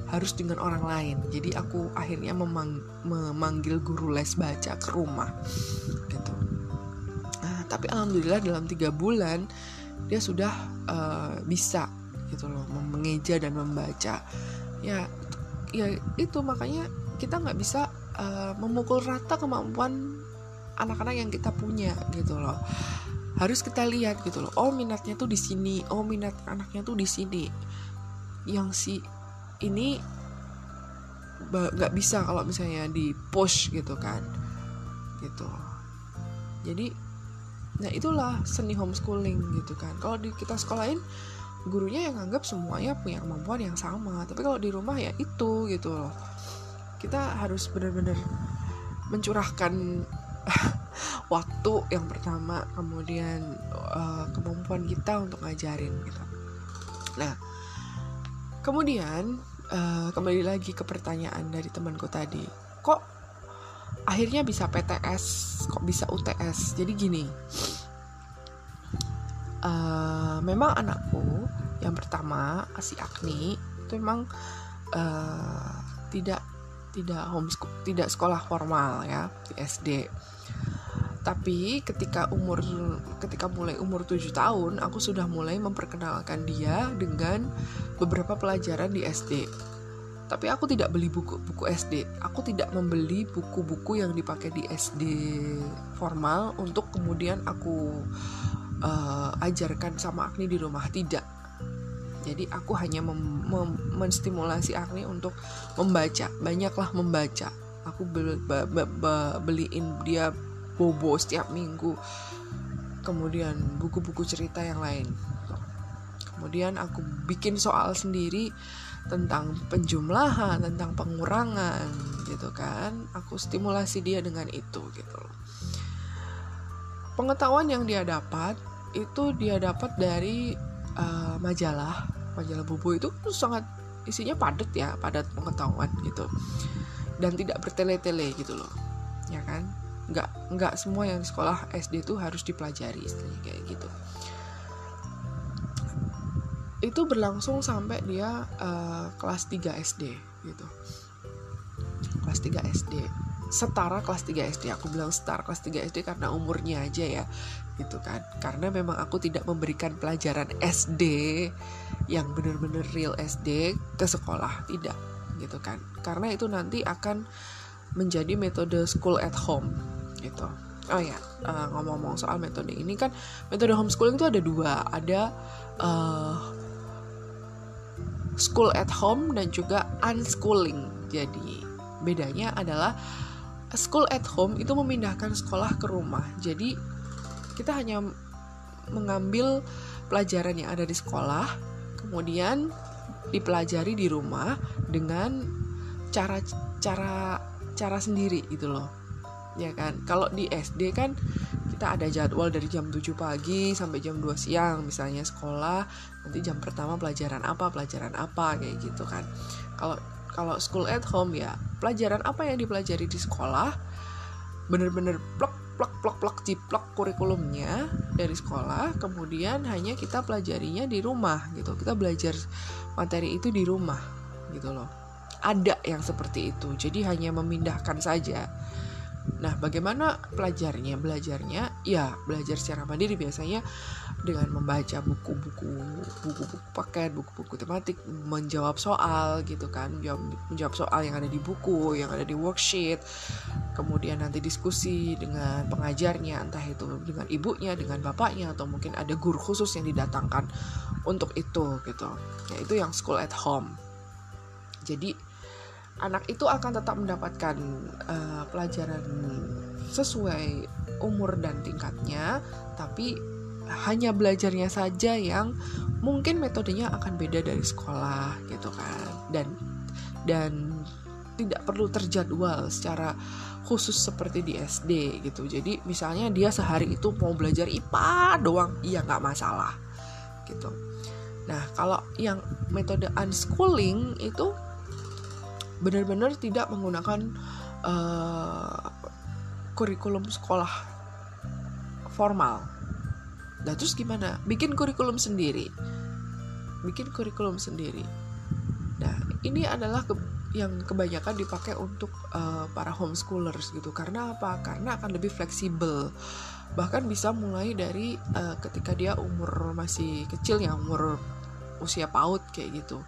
Harus dengan orang lain. Jadi aku akhirnya memang, memanggil guru les baca ke rumah gitu. Nah, tapi alhamdulillah dalam tiga bulan dia sudah uh, bisa gitu loh mengeja dan membaca. Ya ya itu makanya kita nggak bisa uh, memukul rata kemampuan anak-anak yang kita punya gitu loh. Harus kita lihat gitu loh oh minatnya tuh di sini oh minat anaknya tuh di sini. Yang si ini nggak bisa kalau misalnya di push gitu kan gitu. Jadi nah itulah seni homeschooling gitu kan. Kalau di kita sekolahin gurunya yang anggap semuanya punya kemampuan yang sama tapi kalau di rumah ya itu gitu loh. Kita harus benar-benar mencurahkan waktu yang pertama kemudian uh, kemampuan kita untuk ngajarin gitu. Nah kemudian uh, kembali lagi ke pertanyaan dari temanku tadi kok akhirnya bisa PTS kok bisa UTS jadi gini uh, memang anakku yang pertama si Agni itu memang uh, tidak tidak homeschool tidak sekolah formal ya di SD tapi ketika umur ketika mulai umur 7 tahun aku sudah mulai memperkenalkan dia dengan beberapa pelajaran di SD tapi aku tidak beli buku buku SD aku tidak membeli buku-buku yang dipakai di SD formal untuk kemudian aku uh, ajarkan sama Agni di rumah. Tidak. Jadi aku hanya mem mem menstimulasi Agni untuk membaca. Banyaklah membaca. Aku be be be be beliin dia bobo setiap minggu. Kemudian buku-buku cerita yang lain. Kemudian aku bikin soal sendiri tentang penjumlahan tentang pengurangan gitu kan. Aku stimulasi dia dengan itu gitu pengetahuan yang dia dapat itu dia dapat dari uh, majalah majalah bubu itu sangat isinya padat ya padat pengetahuan gitu. Dan tidak bertele-tele gitu loh ya kan? Nggak nggak semua yang di sekolah SD itu harus dipelajari istilahnya kayak gitu. Itu berlangsung sampai dia uh, kelas 3 SD gitu. Kelas 3 SD setara kelas 3 SD aku bilang setara kelas 3 SD karena umurnya aja ya gitu kan. Karena memang aku tidak memberikan pelajaran SD yang benar-benar real SD ke sekolah tidak gitu kan. Karena itu nanti akan menjadi metode school at home gitu. Oh ya uh, ngomong-ngomong soal metode ini kan metode homeschooling itu ada dua. Ada uh, school at home dan juga unschooling. Jadi bedanya adalah school at home itu memindahkan sekolah ke rumah. Jadi kita hanya mengambil pelajaran yang ada di sekolah kemudian dipelajari di rumah dengan cara cara cara sendiri gitu loh. Ya kan? Kalau di SD kan kita ada jadwal dari jam 7 pagi sampai jam 2 siang misalnya sekolah nanti jam pertama pelajaran apa pelajaran apa kayak gitu kan. Kalau kalau school at home ya pelajaran apa yang dipelajari di sekolah bener-bener plok plok plok plok ciplok kurikulumnya dari sekolah kemudian hanya kita pelajarinya di rumah gitu. Kita belajar materi itu di rumah gitu loh. Ada yang seperti itu jadi hanya memindahkan saja. Nah, bagaimana pelajarnya? Belajarnya ya belajar secara mandiri. Biasanya dengan membaca buku-buku buku-buku paket, buku-buku tematik, menjawab soal gitu kan, menjawab, menjawab soal yang ada di buku, yang ada di worksheet. Kemudian nanti diskusi dengan pengajarnya, entah itu dengan ibunya, dengan bapaknya atau mungkin ada guru khusus yang didatangkan untuk itu gitu. Ya itu yang school at home. Jadi anak itu akan tetap mendapatkan uh, pelajaran sesuai umur dan tingkatnya, tapi hanya belajarnya saja yang mungkin metodenya akan beda dari sekolah gitu kan. Dan dan tidak perlu terjadwal secara khusus seperti di SD gitu. Jadi misalnya dia sehari itu mau belajar IPA doang iya nggak masalah gitu. Nah kalau yang metode unschooling itu benar-benar tidak menggunakan uh, kurikulum sekolah formal. Nah terus gimana? Bikin kurikulum sendiri, bikin kurikulum sendiri. Nah ini adalah ke yang kebanyakan dipakai untuk uh, para homeschoolers gitu. Karena apa? Karena akan lebih fleksibel. Bahkan bisa mulai dari uh, ketika dia umur masih kecil ya umur usia PAUD kayak gitu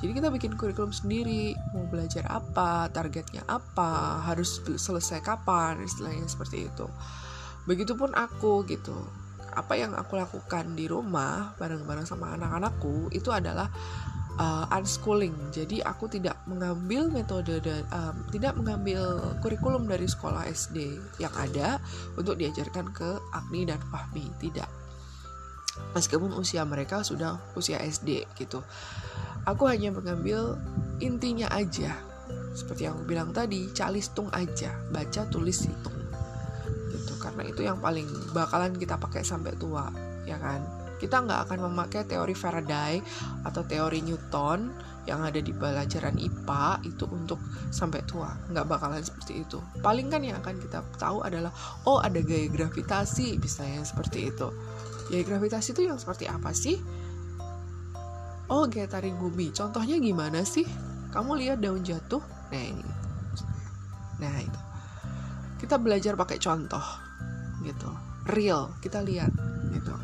jadi kita bikin kurikulum sendiri, mau belajar apa, targetnya apa, harus selesai kapan, istilahnya seperti itu. Begitupun aku gitu. Apa yang aku lakukan di rumah bareng-bareng sama anak-anakku itu adalah uh, unschooling. Jadi aku tidak mengambil metode dan um, tidak mengambil kurikulum dari sekolah SD yang ada untuk diajarkan ke Agni dan Fahmi. Tidak. Meskipun usia mereka sudah usia SD gitu aku hanya mengambil intinya aja seperti yang aku bilang tadi calistung aja baca tulis hitung karena itu yang paling bakalan kita pakai sampai tua ya kan? Kita nggak akan memakai teori Faraday atau teori Newton yang ada di pelajaran IPA itu untuk sampai tua. Nggak bakalan seperti itu. Paling kan yang akan kita tahu adalah oh ada gaya gravitasi misalnya seperti itu. Gaya gravitasi itu yang seperti apa sih? Oh kayak tarik bumi. Contohnya gimana sih? Kamu lihat daun jatuh? Nah ini. Nah itu. Kita belajar pakai contoh gitu. Real kita lihat gitu.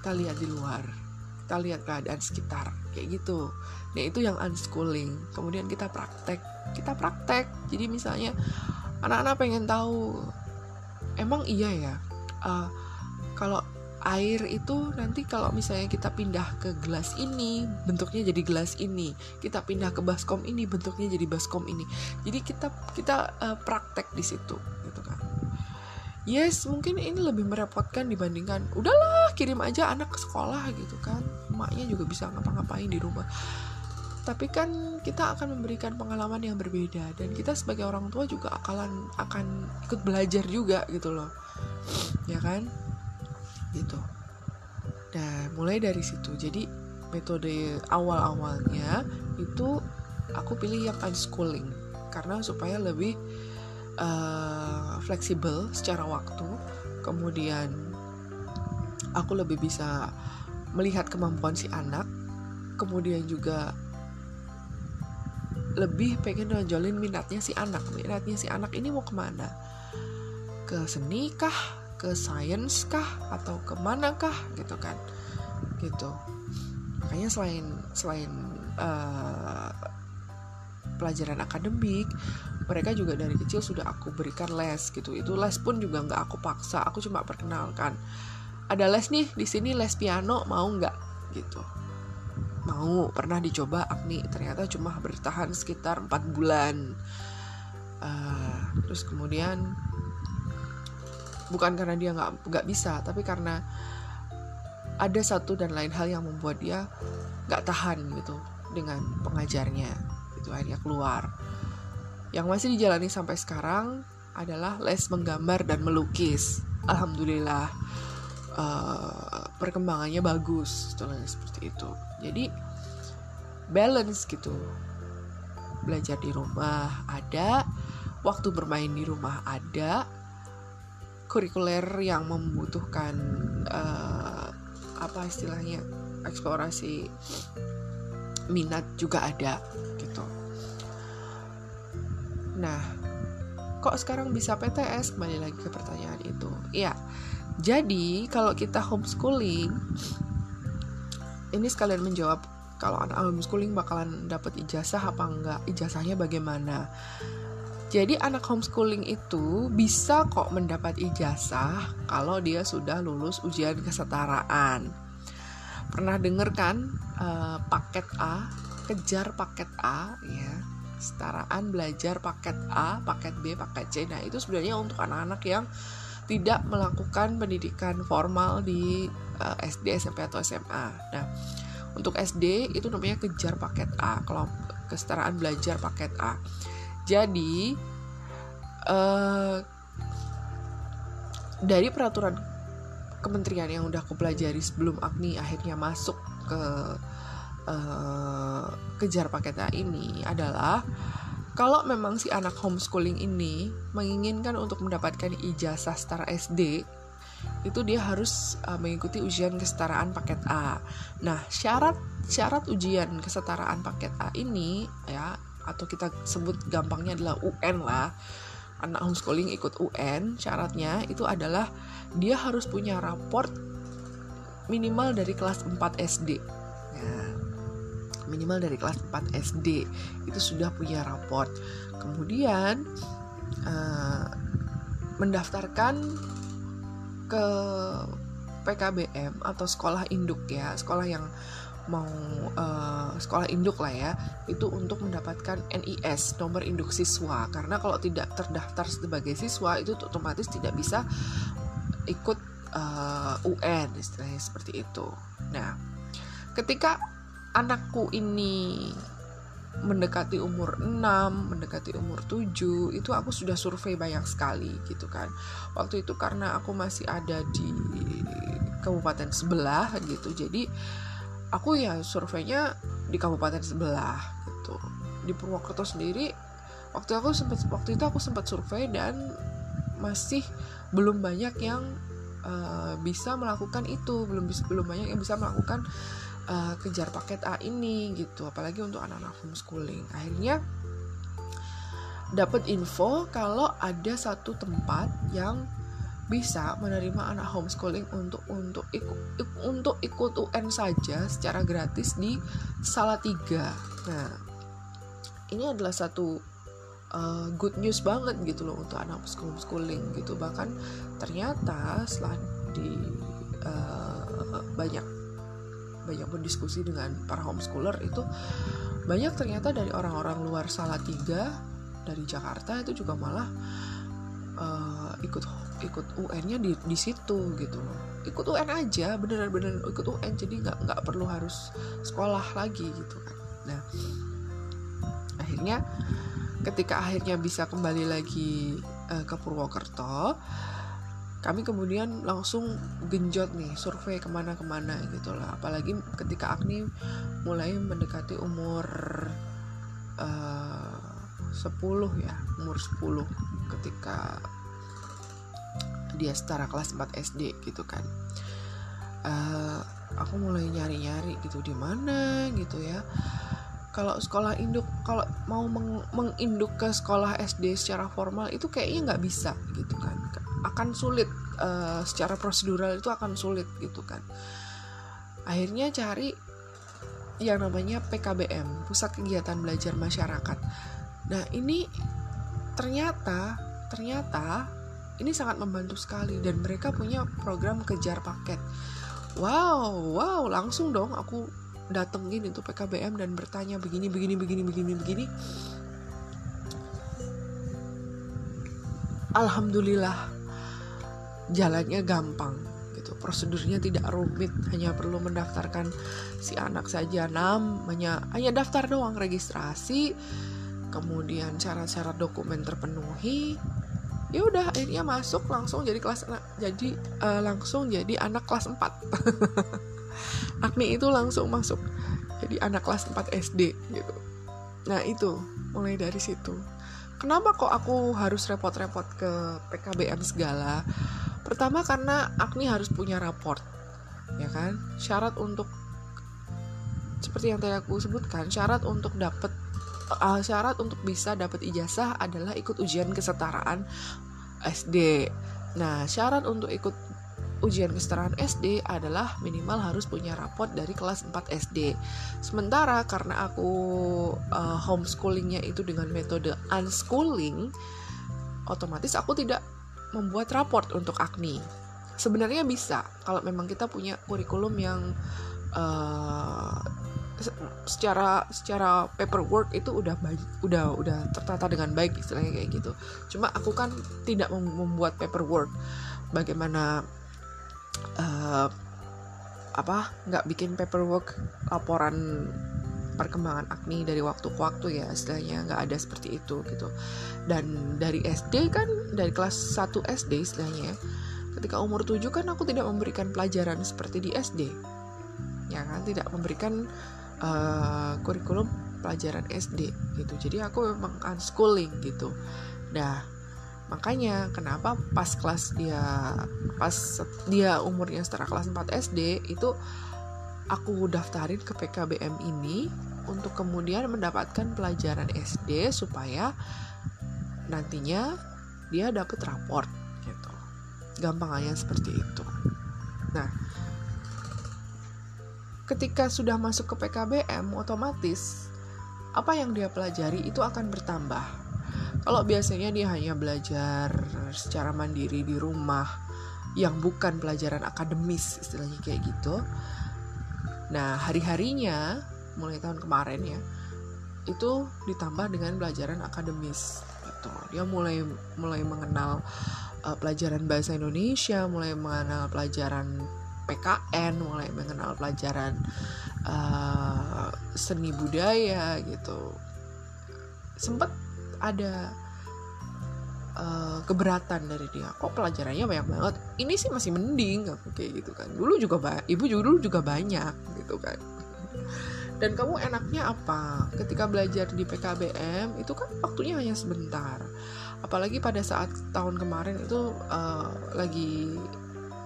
Kita lihat di luar kita lihat keadaan sekitar kayak gitu. Nah itu yang unschooling. Kemudian kita praktek kita praktek. Jadi misalnya anak-anak pengen tahu emang iya ya uh, kalau air itu nanti kalau misalnya kita pindah ke gelas ini bentuknya jadi gelas ini. Kita pindah ke baskom ini bentuknya jadi baskom ini. Jadi kita kita uh, praktek di situ yes mungkin ini lebih merepotkan dibandingkan udahlah kirim aja anak ke sekolah gitu kan. Emaknya juga bisa ngapa-ngapain di rumah. Tapi kan kita akan memberikan pengalaman yang berbeda dan kita sebagai orang tua juga akan akan ikut belajar juga gitu loh. Ya kan? Gitu. Nah mulai dari situ. Jadi metode awal-awalnya itu aku pilih yang unschooling karena supaya lebih uh, fleksibel secara waktu. Kemudian aku lebih bisa melihat kemampuan si anak. Kemudian juga lebih pengen nonjolin minatnya si anak. Minatnya si anak ini mau ke mana? Ke seni kah? Ke sains kah? Atau ke mana kah? Gitu kan. Gitu. Makanya selain selain uh, pelajaran akademik mereka juga dari kecil sudah aku berikan les gitu. Itu les pun juga nggak aku paksa aku cuma perkenalkan. Ada les nih di sini les piano mau nggak? Gitu. Mau pernah dicoba Agni? Ternyata cuma bertahan sekitar empat bulan. Uh, terus kemudian bukan karena dia nggak nggak bisa tapi karena ada satu dan lain hal yang membuat dia nggak tahan gitu dengan pengajarnya. Itu akhirnya keluar yang masih dijalani sampai sekarang adalah les menggambar dan melukis. Alhamdulillah uh, perkembangannya bagus seperti itu. Jadi balance gitu. Belajar di rumah ada waktu bermain di rumah ada kurikuler yang membutuhkan uh, apa istilahnya eksplorasi minat juga ada. Nah, kok sekarang bisa PTS? Kembali lagi ke pertanyaan itu. Iya. Jadi, kalau kita homeschooling ini sekalian menjawab kalau anak homeschooling bakalan dapat ijazah apa enggak, ijazahnya bagaimana. Jadi anak homeschooling itu bisa kok mendapat ijazah kalau dia sudah lulus ujian kesetaraan. Pernah denger kan uh, paket A, kejar paket A ya. Kesetaraan belajar paket A, paket B, paket C. Nah, itu sebenarnya untuk anak-anak yang tidak melakukan pendidikan formal di uh, eh, SD, SMP atau SMA. Nah, untuk SD itu namanya kejar paket A, kalau kesetaraan belajar paket A. Jadi uh, dari peraturan kementerian yang udah aku pelajari sebelum Agni akhirnya masuk ke uh, kejar paket A ini adalah kalau memang si anak homeschooling ini menginginkan untuk mendapatkan ijazah setara SD itu dia harus uh, mengikuti ujian kesetaraan paket A. Nah, syarat syarat ujian kesetaraan paket A ini ya atau kita sebut gampangnya adalah UN lah anak homeschooling ikut UN syaratnya itu adalah dia harus punya raport minimal dari kelas 4 SD ya, minimal dari kelas 4 SD itu sudah punya raport. Kemudian uh, mendaftarkan ke PKBM atau sekolah induk ya sekolah yang mau uh, sekolah induk lah ya itu untuk mendapatkan NIS nomor induk siswa. Karena kalau tidak terdaftar sebagai siswa itu otomatis tidak bisa ikut uh, eh, UN istilahnya seperti itu. Nah, ketika anakku ini mendekati umur 6, mendekati umur 7, itu aku sudah survei banyak sekali gitu kan. Waktu itu karena aku masih ada di kabupaten sebelah gitu. Jadi aku ya surveinya di kabupaten sebelah gitu di Purwokerto sendiri waktu aku sempat waktu itu aku sempat survei dan masih belum banyak yang uh, bisa melakukan itu belum belum banyak yang bisa melakukan uh, kejar paket A ini gitu apalagi untuk anak-anak homeschooling akhirnya dapat info kalau ada satu tempat yang bisa menerima anak homeschooling untuk untuk ikut untuk ikut UN saja secara gratis di Salatiga. Nah, ini adalah satu uh, good news banget gitu loh untuk anak homeschooling gitu. Bahkan ternyata setelah di uh, banyak banyak berdiskusi dengan para homeschooler itu banyak ternyata dari orang-orang luar Salatiga dari Jakarta itu juga malah uh, ikut ikut UN-nya di di situ gitu loh. Ikut UN aja beneran-beneran ikut UN jadi nggak nggak perlu harus sekolah lagi gitu kan. Nah akhirnya ketika akhirnya bisa kembali lagi uh, ke Purwokerto kami kemudian langsung genjot nih survei ke mana-kemana gitu lah. Apalagi ketika Agni mulai mendekati umur uh, 10 ya umur 10 ketika dia setara kelas 4 SD gitu kan. Uh, aku mulai nyari-nyari gitu di mana gitu ya. Kalau sekolah induk kalau mau meng menginduk ke sekolah SD secara formal itu kayaknya nggak bisa gitu kan akan sulit uh, secara prosedural itu akan sulit gitu kan. Akhirnya cari yang namanya PKBM Pusat Kegiatan Belajar Masyarakat. Nah ini ternyata ternyata ini sangat membantu sekali dan mereka punya program kejar paket. Wow wow langsung dong aku datengin itu PKBM dan bertanya begini begini begini begini begini. Alhamdulillah jalannya gampang gitu. Prosedurnya tidak rumit hanya perlu mendaftarkan si anak saja. Namanya hanya daftar doang registrasi kemudian syarat-syarat dokumen terpenuhi. Ya udah akhirnya masuk langsung jadi kelas jadi uh, langsung jadi anak kelas 4 Agni itu langsung masuk jadi anak kelas 4 SD gitu. Nah itu mulai dari situ. Kenapa kok aku harus repot-repot ke PKBM segala Pertama karena Agni harus punya raport, ya kan? Syarat untuk seperti yang tadi aku sebutkan, syarat untuk dapat uh, syarat untuk bisa dapat ijazah adalah ikut ujian kesetaraan SD. Nah, syarat untuk ikut ujian kesetaraan SD adalah minimal harus punya raport dari kelas 4 SD. Sementara karena aku uh, homeschoolingnya itu dengan metode unschooling, otomatis aku tidak membuat raport untuk Agni. Sebenarnya bisa kalau memang kita punya kurikulum yang uh, secara secara paperwork itu udah baik, udah udah tertata dengan baik istilahnya kayak gitu. Cuma aku kan tidak membuat paperwork. Bagaimana uh, apa nggak bikin paperwork laporan perkembangan akni dari waktu ke waktu ya istilahnya nggak ada seperti itu gitu. Dan dari SD kan dari kelas 1 SD istilahnya ketika umur 7 kan aku tidak memberikan pelajaran seperti di SD ya kan tidak memberikan uh, kurikulum pelajaran SD gitu. Jadi aku memang unschooling gitu. Nah makanya kenapa pas kelas dia pas dia umurnya setara kelas 4 SD itu aku daftarin ke PKBM ini untuk kemudian mendapatkan pelajaran SD supaya nantinya dia dapat raport gitu. Gampangnya seperti itu. Nah, ketika sudah masuk ke PKBM otomatis apa yang dia pelajari itu akan bertambah. Kalau biasanya dia hanya belajar secara mandiri di rumah yang bukan pelajaran akademis istilahnya kayak gitu, Nah, hari-harinya mulai tahun kemarin ya, itu ditambah dengan pelajaran akademis. Gitu. Dia mulai mulai mengenal uh, pelajaran bahasa Indonesia, mulai mengenal pelajaran PKN, mulai mengenal pelajaran uh, seni budaya gitu. Sempat ada uh, keberatan dari dia. Kok pelajarannya banyak banget? Ini sih masih mending kayak gitu kan. Dulu juga ibu juga dulu juga banyak gitu kan. Dan kamu enaknya apa? Ketika belajar di PKBM itu kan waktunya hanya sebentar. Apalagi pada saat tahun kemarin itu uh, lagi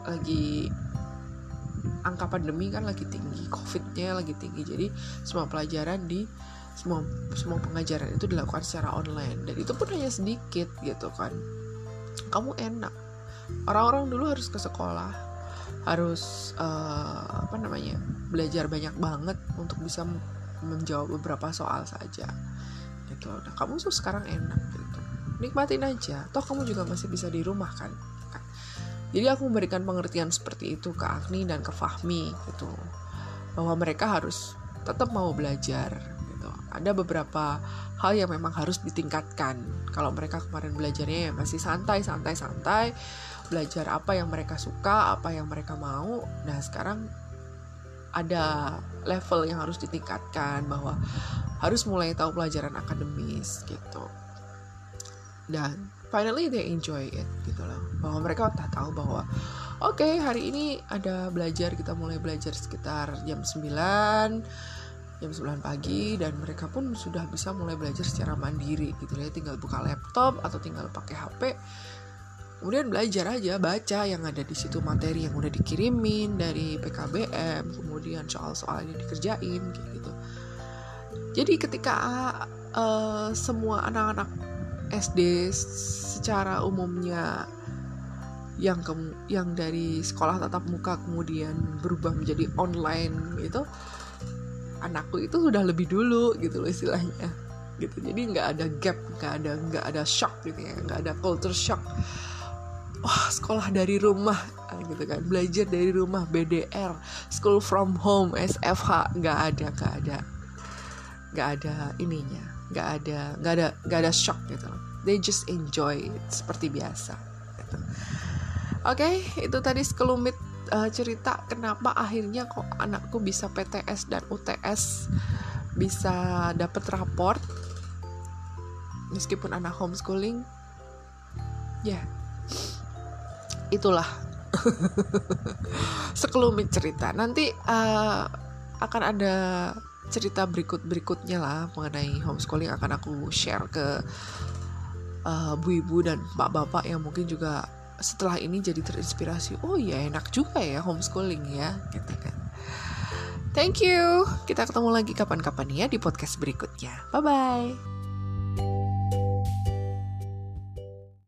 lagi angka pandemi kan lagi tinggi covidnya lagi tinggi. Jadi semua pelajaran di semua semua pengajaran itu dilakukan secara online. Dan itu pun hanya sedikit gitu kan. Kamu enak. Orang-orang dulu harus ke sekolah harus uh, apa namanya belajar banyak banget untuk bisa menjawab beberapa soal saja. Gitu. Nah kamu tuh sekarang enak gitu. Nikmatin aja. Toh kamu juga masih bisa di rumah kan? Jadi aku memberikan pengertian seperti itu ke Agni dan ke Fahmi gitu. Bahwa mereka harus tetap mau belajar ada beberapa hal yang memang harus ditingkatkan. Kalau mereka kemarin belajarnya ya masih santai santai santai belajar apa yang mereka suka apa yang mereka mau. Nah sekarang ada level yang harus ditingkatkan bahwa harus mulai tahu pelajaran akademis gitu. Dan finally they enjoy it gitu loh. Bahwa mereka tak tahu bahwa oke okay, hari ini ada belajar kita mulai belajar sekitar jam 9 jam 9 pagi dan mereka pun sudah bisa mulai belajar secara mandiri gitu ya. Tinggal buka laptop atau tinggal pakai HP kemudian belajar aja baca yang ada di situ materi yang udah dikirimin dari PKBM kemudian soal-soalnya dikerjain gitu. Jadi ketika uh, semua anak-anak SD secara umumnya yang ke, yang dari sekolah tatap muka kemudian berubah menjadi online gitu anakku itu sudah lebih dulu gitu loh istilahnya. Gitu. Jadi nggak ada gap nggak ada nggak ada shock gitu ya nggak ada culture shock wah sekolah dari rumah gitu kan. Belajar dari rumah BDR school from home SFH nggak ada nggak ada. Nggak ada ininya nggak ada nggak ada nggak ada shock gitu they just enjoy it seperti biasa gitu. oke okay, itu tadi sekelumit uh, cerita kenapa akhirnya kok anakku bisa PTS dan UTS bisa dapat raport. Meskipun anak homeschooling ya. yeah, itulah. Sekelumit cerita. Nanti uh, akan ada cerita berikut berikutnya lah mengenai homeschooling akan aku share ke uh, bu ibu dan pak bapak yang mungkin juga setelah ini jadi terinspirasi. Oh ya enak juga ya homeschooling ya gitu kan. Thank you. Kita ketemu lagi kapan-kapan ya di podcast berikutnya. Bye bye